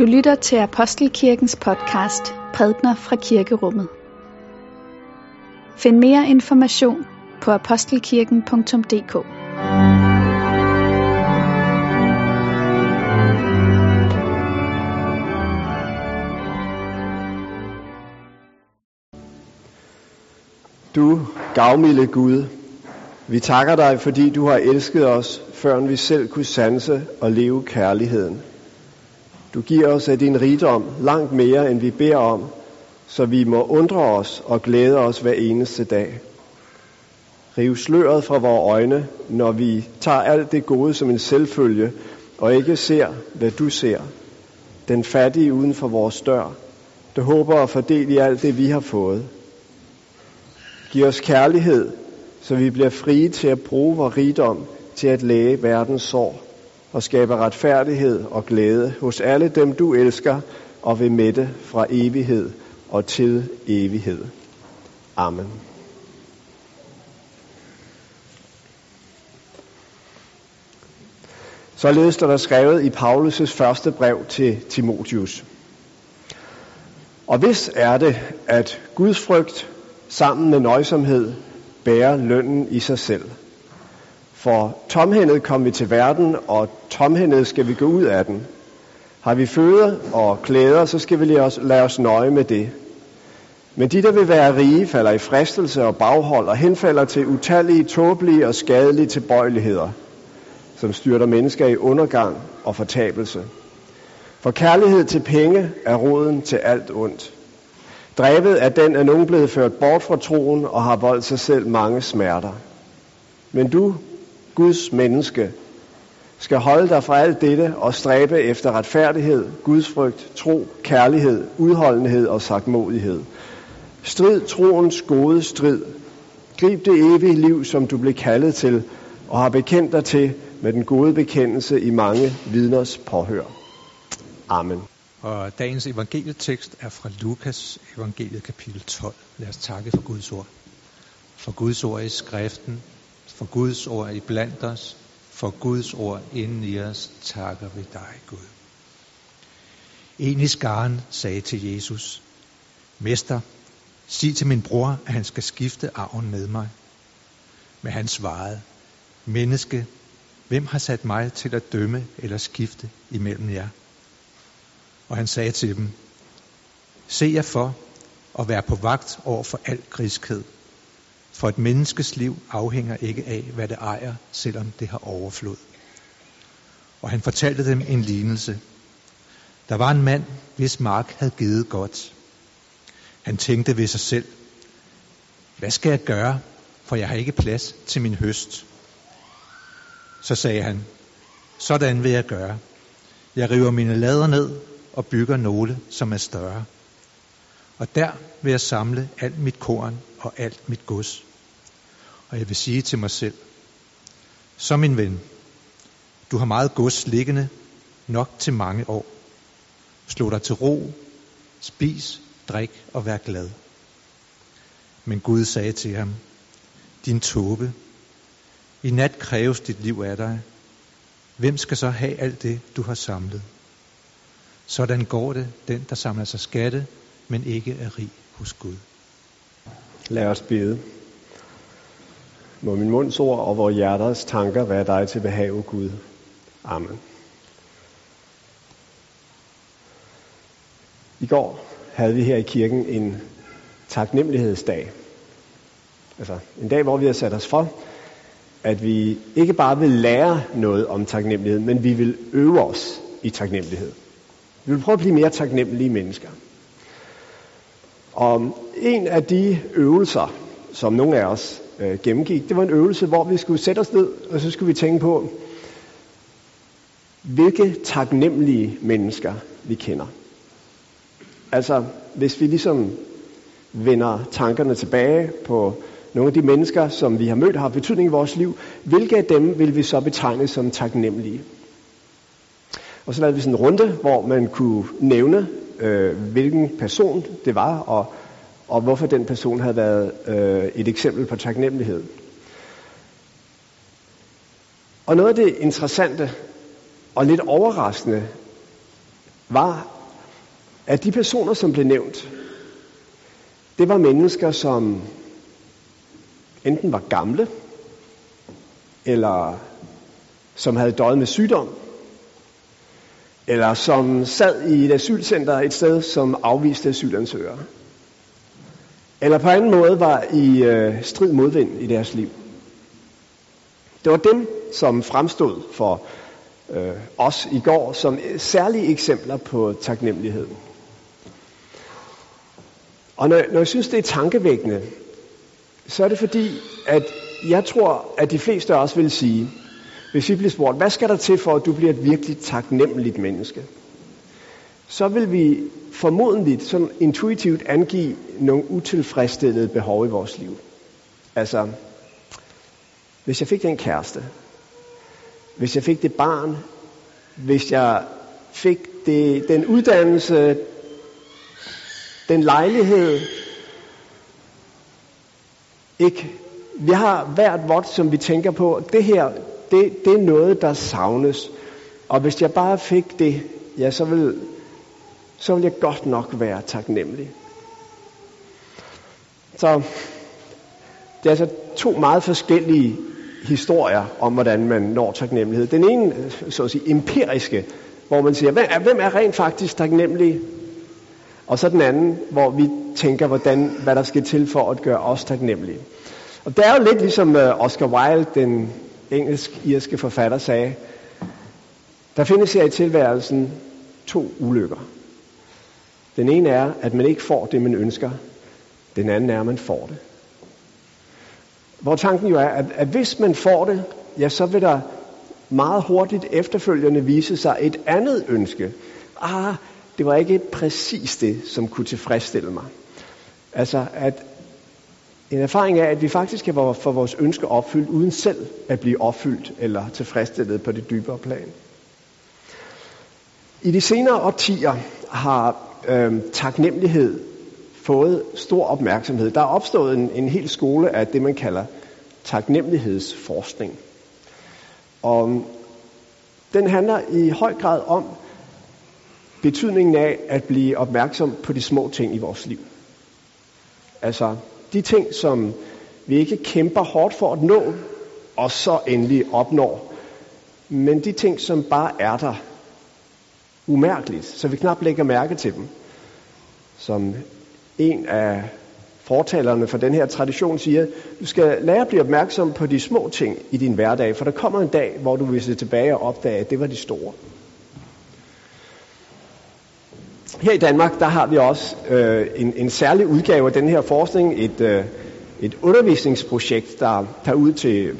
Du lytter til Apostelkirkens podcast Prædner fra Kirkerummet. Find mere information på apostelkirken.dk Du gavmilde Gud, vi takker dig, fordi du har elsket os, før vi selv kunne sanse og leve kærligheden. Du giver os af din rigdom langt mere, end vi beder om, så vi må undre os og glæde os hver eneste dag. Riv sløret fra vores øjne, når vi tager alt det gode som en selvfølge, og ikke ser, hvad du ser. Den fattige uden for vores dør, der håber at fordele i alt det, vi har fået. Giv os kærlighed, så vi bliver frie til at bruge vores rigdom til at læge verdens sår og skabe retfærdighed og glæde hos alle dem, du elsker og vil mætte fra evighed og til evighed. Amen. Således står der skrevet i Paulus' første brev til Timotius. Og hvis er det, at Guds frygt sammen med nøjsomhed bærer lønnen i sig selv. For tomhændet kom vi til verden, og tomhændede skal vi gå ud af den. Har vi føde og klæder, så skal vi lade os, lade os nøje med det. Men de, der vil være rige, falder i fristelse og baghold og henfalder til utallige, tåbelige og skadelige tilbøjeligheder, som styrter mennesker i undergang og fortabelse. For kærlighed til penge er roden til alt ondt. Drevet af den er nogen blevet ført bort fra troen og har voldt sig selv mange smerter. Men du, Guds menneske, skal holde dig fra alt dette og stræbe efter retfærdighed, gudsfrygt, tro, kærlighed, udholdenhed og sagtmodighed. Strid troens gode strid. Grib det evige liv, som du blev kaldet til og har bekendt dig til med den gode bekendelse i mange vidners påhør. Amen. Og dagens evangelietekst er fra Lukas evangeliet kapitel 12. Lad os takke for Guds ord. For Guds ord i skriften, for Guds ord i blandt os, for Guds ord inden i os, takker vi dig, Gud. En i skaren sagde til Jesus, Mester, sig til min bror, at han skal skifte arven med mig. Men han svarede, Menneske, hvem har sat mig til at dømme eller skifte imellem jer? Og han sagde til dem, Se jer for at være på vagt over for al griskhed. For et menneskes liv afhænger ikke af, hvad det ejer, selvom det har overflod. Og han fortalte dem en lignelse. Der var en mand, hvis mark havde givet godt. Han tænkte ved sig selv, hvad skal jeg gøre, for jeg har ikke plads til min høst. Så sagde han, sådan vil jeg gøre. Jeg river mine lader ned og bygger nogle, som er større. Og der vil jeg samle alt mit korn og alt mit gods. Og jeg vil sige til mig selv, så min ven, du har meget gods liggende, nok til mange år. Slå dig til ro, spis, drik og vær glad. Men Gud sagde til ham, din tåbe, i nat kræves dit liv af dig. Hvem skal så have alt det, du har samlet? Sådan går det den, der samler sig skatte, men ikke er rig hos Gud. Lad os bede. Må min munds ord og vores hjerters tanker være dig til behag, Gud. Amen. I går havde vi her i kirken en taknemmelighedsdag. Altså en dag, hvor vi har sat os for, at vi ikke bare vil lære noget om taknemmelighed, men vi vil øve os i taknemmelighed. Vi vil prøve at blive mere taknemmelige mennesker. Og en af de øvelser, som nogle af os øh, gennemgik, det var en øvelse, hvor vi skulle sætte os ned, og så skulle vi tænke på, hvilke taknemmelige mennesker vi kender. Altså, hvis vi ligesom vender tankerne tilbage på nogle af de mennesker, som vi har mødt har betydning i vores liv, hvilke af dem vil vi så betegne som taknemmelige? Og så lavede vi sådan en runde, hvor man kunne nævne, øh, hvilken person det var, og, og hvorfor den person havde været øh, et eksempel på taknemmelighed. Og noget af det interessante og lidt overraskende var, at de personer, som blev nævnt, det var mennesker, som enten var gamle, eller som havde døjet med sygdom, eller som sad i et asylcenter et sted som afviste asylansøgere, eller på anden måde var i øh, strid modvind i deres liv. Det var dem, som fremstod for øh, os i går som særlige eksempler på taknemmelighed. Og når, når jeg synes, det er tankevækkende, så er det fordi, at jeg tror, at de fleste af os vil sige, hvis vi bliver spurgt, hvad skal der til for, at du bliver et virkelig taknemmeligt menneske? Så vil vi formodentligt sådan intuitivt angive nogle utilfredsstillede behov i vores liv. Altså, hvis jeg fik den kæreste, hvis jeg fik det barn, hvis jeg fik det, den uddannelse, den lejlighed, ikke? Vi har hvert vort, som vi tænker på, det her, det, det er noget, der savnes. Og hvis jeg bare fik det, ja, så vil, så vil jeg godt nok være taknemmelig. Så det er altså to meget forskellige historier om, hvordan man når taknemmelighed. Den ene, så at sige, empiriske, hvor man siger, hvem er, hvem er rent faktisk taknemmelig? Og så den anden, hvor vi tænker, hvordan, hvad der skal til for at gøre os taknemmelige. Og det er jo lidt ligesom øh, Oscar Wilde, den engelsk-irske forfatter, sagde, der findes her i tilværelsen to ulykker. Den ene er, at man ikke får det, man ønsker. Den anden er, at man får det. Hvor tanken jo er, at, at hvis man får det, ja, så vil der meget hurtigt efterfølgende vise sig et andet ønske. Ah, det var ikke præcis det, som kunne tilfredsstille mig. Altså, at en erfaring er, at vi faktisk kan få vores ønsker opfyldt, uden selv at blive opfyldt eller tilfredsstillet på det dybere plan. I de senere årtier har øh, taknemmelighed fået stor opmærksomhed. Der er opstået en, en hel skole af det, man kalder taknemmelighedsforskning. Og øhm, den handler i høj grad om betydningen af at blive opmærksom på de små ting i vores liv. Altså de ting, som vi ikke kæmper hårdt for at nå, og så endelig opnår. Men de ting, som bare er der umærkeligt, så vi knap lægger mærke til dem. Som en af fortalerne for den her tradition siger, du skal lære at blive opmærksom på de små ting i din hverdag, for der kommer en dag, hvor du vil se tilbage og opdage, at det var de store. Her i Danmark, der har vi også øh, en, en særlig udgave af den her forskning, et, øh, et undervisningsprojekt, der tager ud til øh,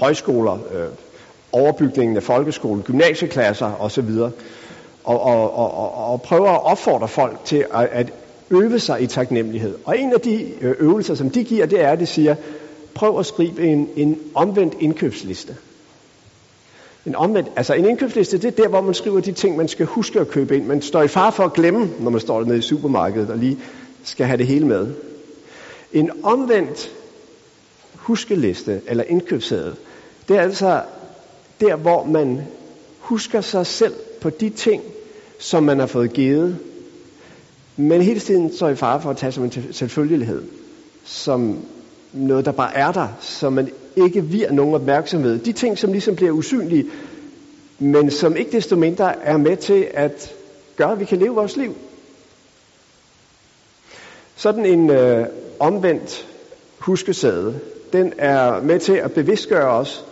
højskoler, øh, overbygningen af folkeskole, gymnasieklasser osv., og, og, og, og prøver at opfordre folk til at, at øve sig i taknemmelighed. Og en af de øh, øvelser, som de giver, det er, at de siger, prøv at skrive en, en omvendt indkøbsliste. En omvendt, altså en indkøbsliste, det er der, hvor man skriver de ting, man skal huske at købe ind. Man står i far for at glemme, når man står nede i supermarkedet og lige skal have det hele med. En omvendt huskeliste eller indkøbsseddel, det er altså der, hvor man husker sig selv på de ting, som man har fået givet, men hele tiden står i fare for at tage som en selvfølgelighed, som noget, der bare er der, som man ikke virer nogen opmærksomhed. De ting, som ligesom bliver usynlige, men som ikke desto mindre er med til at gøre, at vi kan leve vores liv. Sådan en øh, omvendt huskesæde, den er med til at bevidstgøre os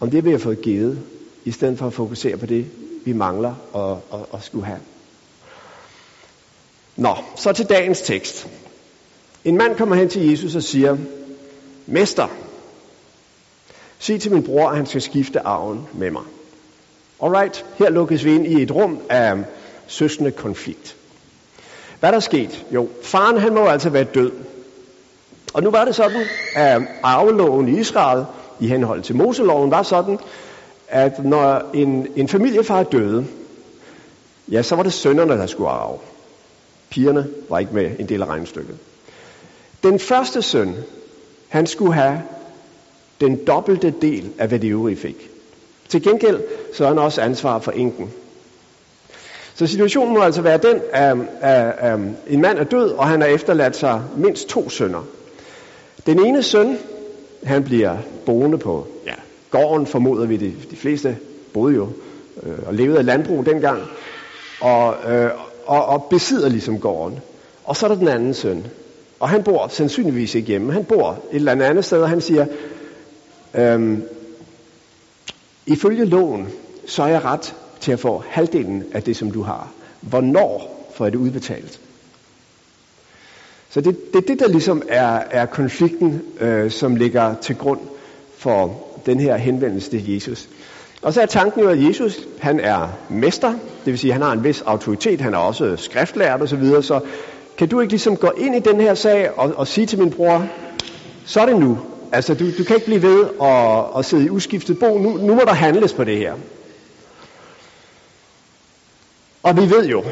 om det, vi har fået givet, i stedet for at fokusere på det, vi mangler og, og, og skulle have. Nå, så til dagens tekst. En mand kommer hen til Jesus og siger, Mester, sig til min bror, at han skal skifte arven med mig. Alright, her lukkes vi ind i et rum af søskende konflikt. Hvad der sket? Jo, faren han må altså være død. Og nu var det sådan, at arveloven i Israel, i henhold til Moseloven, var sådan, at når en, en familiefar døde, ja, så var det sønnerne, der skulle arve. Pigerne var ikke med en del af regnestykket. Den første søn, han skulle have den dobbelte del af, hvad de øvrige fik. Til gengæld så er han også ansvar for enken. Så situationen må altså være den, at, at, at en mand er død, og han har efterladt sig mindst to sønner. Den ene søn, han bliver boende på ja, gården, formoder vi, de, de fleste boede jo øh, og levede af landbrug dengang, og, øh, og, og besidder ligesom gården. Og så er der den anden søn, og han bor sandsynligvis ikke hjemme. Han bor et eller andet sted, og han siger, øhm, ifølge loven, så er jeg ret til at få halvdelen af det, som du har. Hvornår får jeg det udbetalt? Så det, det er det, der ligesom er, er konflikten, øh, som ligger til grund for den her henvendelse til Jesus. Og så er tanken jo, at Jesus han er mester, det vil sige, at han har en vis autoritet, han er også skriftlært osv., så, videre, så kan du ikke ligesom gå ind i den her sag og, og sige til min bror, så er det nu. Altså, du, du kan ikke blive ved at, at sidde i uskiftet bo. Nu, nu må der handles på det her. Og vi ved jo,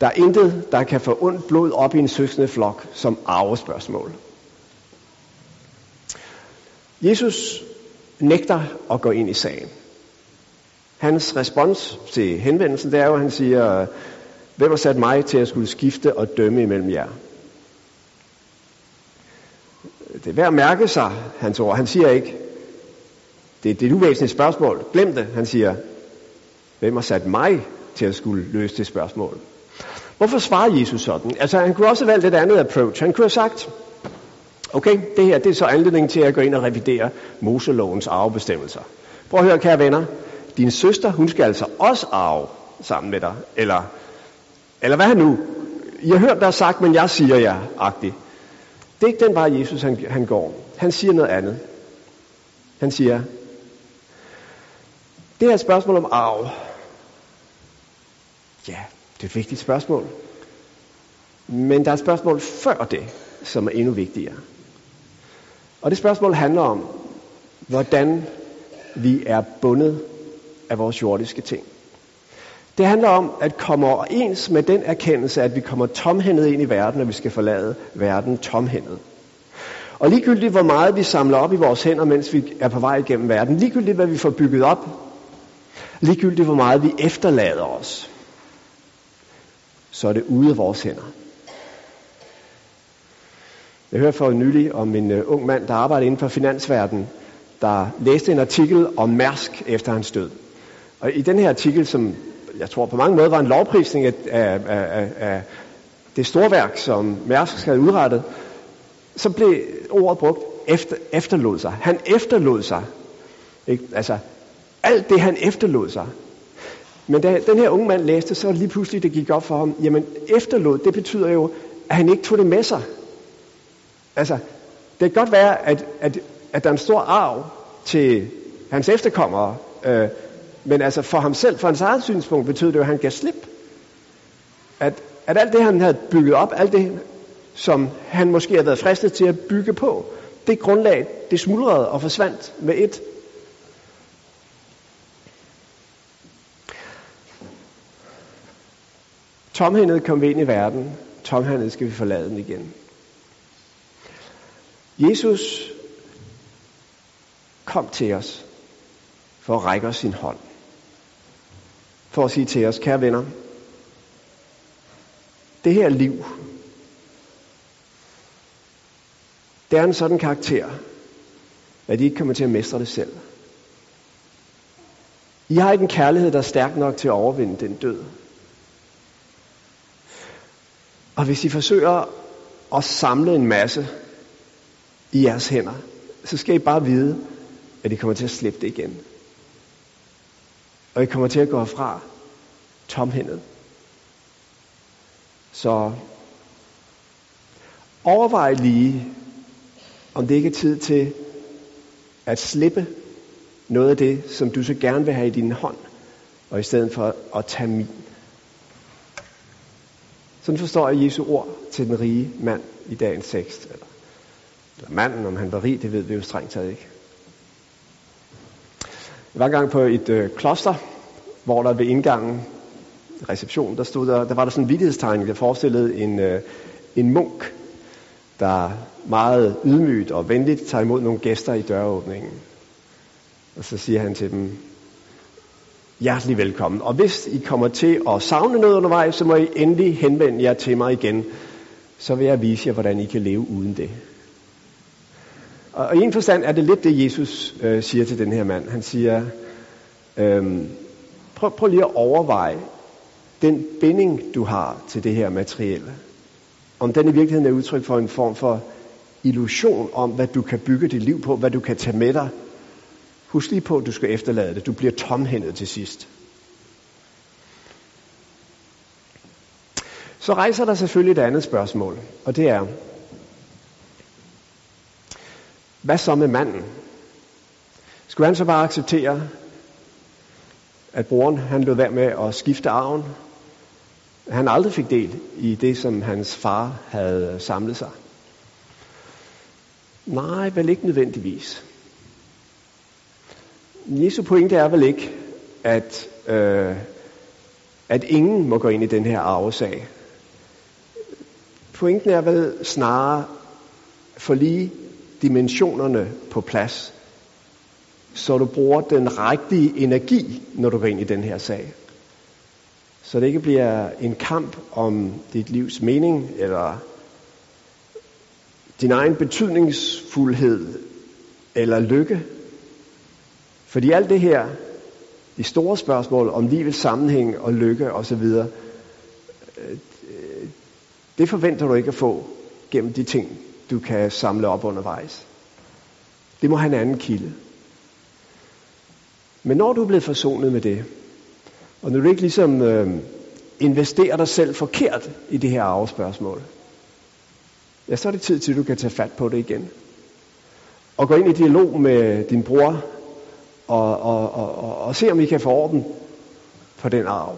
der er intet, der kan få ondt blod op i en søskende flok som arvespørgsmål. Jesus nægter at gå ind i sagen. Hans respons til henvendelsen, det er jo, at han siger, hvem har sat mig til at skulle skifte og dømme imellem jer? Det er værd at mærke sig, hans ord. Han siger ikke, det, det er et uvæsentligt spørgsmål. Glem det. Han siger, hvem har sat mig til at skulle løse det spørgsmål? Hvorfor svarer Jesus sådan? Altså, han kunne også have valgt et andet approach. Han kunne have sagt, okay, det her det er så anledningen til at gå ind og revidere Moselovens arvebestemmelser. Prøv at høre, kære venner. Din søster, hun skal altså også arve sammen med dig. Eller, eller hvad han nu? I har hørt, der er sagt, men jeg siger jer, agtigt. Det er ikke den vej, Jesus han, han går. Han siger noget andet. Han siger, det er et spørgsmål om arv. Ja, det er et vigtigt spørgsmål. Men der er et spørgsmål før det, som er endnu vigtigere. Og det spørgsmål handler om, hvordan vi er bundet af vores jordiske ting. Det handler om at komme overens med den erkendelse, at vi kommer tomhændet ind i verden, og vi skal forlade verden tomhændet. Og ligegyldigt hvor meget vi samler op i vores hænder, mens vi er på vej igennem verden, ligegyldigt hvad vi får bygget op, ligegyldigt hvor meget vi efterlader os, så er det ude af vores hænder. Jeg hørte for nylig om en uh, ung mand, der arbejder inden for finansverdenen, der læste en artikel om Mærsk efter hans død. Og i den her artikel, som jeg tror på mange måder var en lovprisning af, af, af, af det storværk, som Mærsk havde udrettet, så blev ordet brugt efter, efterlod sig. Han efterlod sig. Ikke? Altså, alt det han efterlod sig. Men da den her unge mand læste, så lige pludselig det gik op for ham, jamen efterlod, det betyder jo, at han ikke tog det med sig. Altså, det kan godt være, at, at, at der er en stor arv til hans efterkommere, øh, men altså for ham selv, for hans eget synspunkt, betød det jo, at han gav slip. At, at alt det, han havde bygget op, alt det, som han måske havde været fristet til at bygge på, det grundlag, det smuldrede og forsvandt med et. Tomhændet kom vi ind i verden. Tomhændet skal vi forlade den igen. Jesus kom til os for at række os sin hånd. For at sige til os, kære venner, det her liv, det er en sådan karakter, at I ikke kommer til at mestre det selv. I har ikke en kærlighed, der er stærk nok til at overvinde den død. Og hvis I forsøger at samle en masse i jeres hænder, så skal I bare vide, at I kommer til at slippe det igen. Og I kommer til at gå fra tomhændet. Så overvej lige, om det ikke er tid til at slippe noget af det, som du så gerne vil have i din hånd, og i stedet for at tage min. Sådan forstår jeg Jesu ord til den rige mand i dagens tekst. Eller, eller manden, om han var rig, det ved vi jo strengt taget ikke. Jeg var engang på et øh, kloster, hvor der ved indgangen, receptionen, der, stod der, der var der sådan en vidighedstegning, der forestillede en, øh, en munk, der meget ydmygt og venligt tager imod nogle gæster i døråbningen. Og så siger han til dem, hjertelig velkommen. Og hvis I kommer til at savne noget undervejs, så må I endelig henvende jer til mig igen. Så vil jeg vise jer, hvordan I kan leve uden det. Og i en forstand er det lidt det, Jesus øh, siger til den her mand. Han siger, øh, prøv, prøv lige at overveje den binding, du har til det her materielle. Om den i virkeligheden er udtryk for en form for illusion om, hvad du kan bygge dit liv på, hvad du kan tage med dig. Husk lige på, at du skal efterlade det. Du bliver tomhændet til sidst. Så rejser der selvfølgelig et andet spørgsmål, og det er, hvad så med manden? Skulle han så bare acceptere, at broren han lød være med at skifte arven? Han aldrig fik del i det, som hans far havde samlet sig. Nej, vel ikke nødvendigvis. Jesu pointe er vel ikke, at, øh, at ingen må gå ind i den her arvesag. Pointen er vel snarere for lige dimensionerne på plads, så du bruger den rigtige energi, når du går ind i den her sag. Så det ikke bliver en kamp om dit livs mening, eller din egen betydningsfuldhed, eller lykke. Fordi alt det her, de store spørgsmål om livets sammenhæng og lykke osv., øh, det forventer du ikke at få gennem de ting, du kan samle op undervejs. Det må have en anden kilde. Men når du er blevet forsonet med det, og når du ikke ligesom øh, investerer dig selv forkert i det her arvespørgsmål, ja, så er det tid til, at du kan tage fat på det igen. Og gå ind i dialog med din bror, og, og, og, og, og se om I kan få orden på den arv.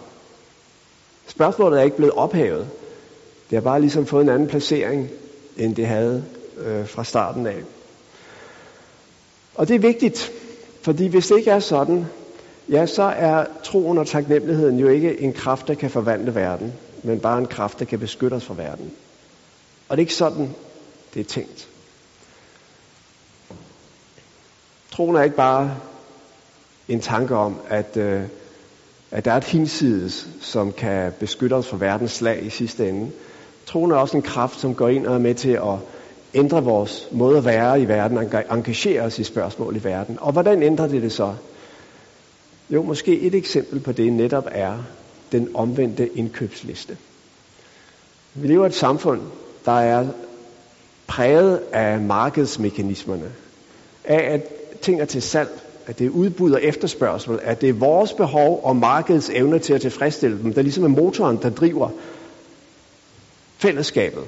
Spørgsmålet er ikke blevet ophævet. Det har bare ligesom fået en anden placering, end det havde øh, fra starten af. Og det er vigtigt, fordi hvis det ikke er sådan, ja, så er troen og taknemmeligheden jo ikke en kraft, der kan forvandle verden, men bare en kraft, der kan beskytte os fra verden. Og det er ikke sådan, det er tænkt. Troen er ikke bare en tanke om, at, øh, at der er et hinsides, som kan beskytte os fra verdens slag i sidste ende. Troen er også en kraft, som går ind og er med til at ændre vores måde at være i verden, engagere os i spørgsmål i verden. Og hvordan ændrer det det så? Jo, måske et eksempel på det netop er den omvendte indkøbsliste. Vi lever i et samfund, der er præget af markedsmekanismerne, af at ting er til salg, at det er udbud og efterspørgsel, at det er vores behov og markedets evne til at tilfredsstille dem, der ligesom er motoren, der driver fællesskabet.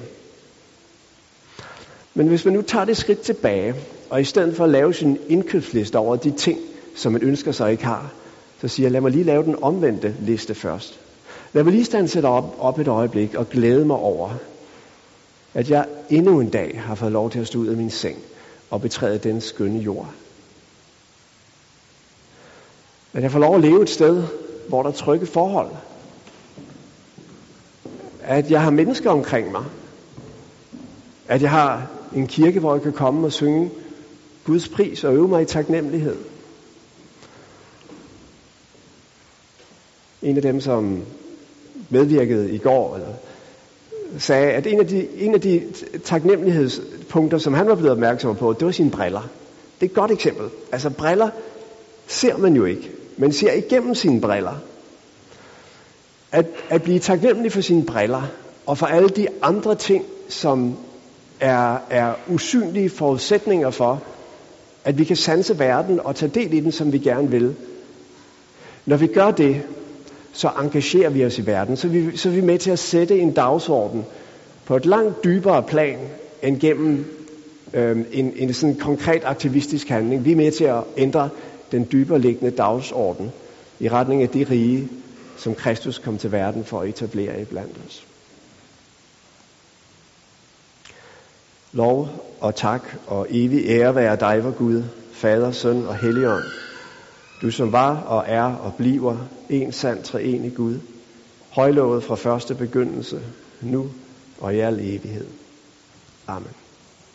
Men hvis man nu tager det skridt tilbage, og i stedet for at lave sin indkøbsliste over de ting, som man ønsker sig ikke har, så siger jeg, lad mig lige lave den omvendte liste først. Lad mig lige stand sætte op, op et øjeblik og glæde mig over, at jeg endnu en dag har fået lov til at stå ud af min seng og betræde den skønne jord. At jeg får lov at leve et sted, hvor der er trygge forhold. At jeg har mennesker omkring mig. At jeg har en kirke, hvor jeg kan komme og synge Guds pris og øve mig i taknemmelighed. En af dem, som medvirkede i går, eller sagde, at en af, de, en af de taknemmelighedspunkter, som han var blevet opmærksom på, det var sine briller. Det er et godt eksempel. Altså briller ser man jo ikke. Man ser igennem sine briller. At, at blive taknemmelig for sine briller, og for alle de andre ting, som er, er usynlige forudsætninger for, at vi kan sanse verden og tage del i den, som vi gerne vil. Når vi gør det, så engagerer vi os i verden. Så, vi, så er vi med til at sætte en dagsorden på et langt dybere plan end gennem øh, en, en sådan konkret aktivistisk handling. Vi er med til at ændre den dybere liggende dagsorden i retning af det rige, som Kristus kom til verden for at etablere i blandt os. Lov og tak og evig ære være dig, vor Gud, Fader, Søn og Helligånd. Du som var og er og bliver en sand treenig Gud, højlovet fra første begyndelse, nu og i al evighed. Amen.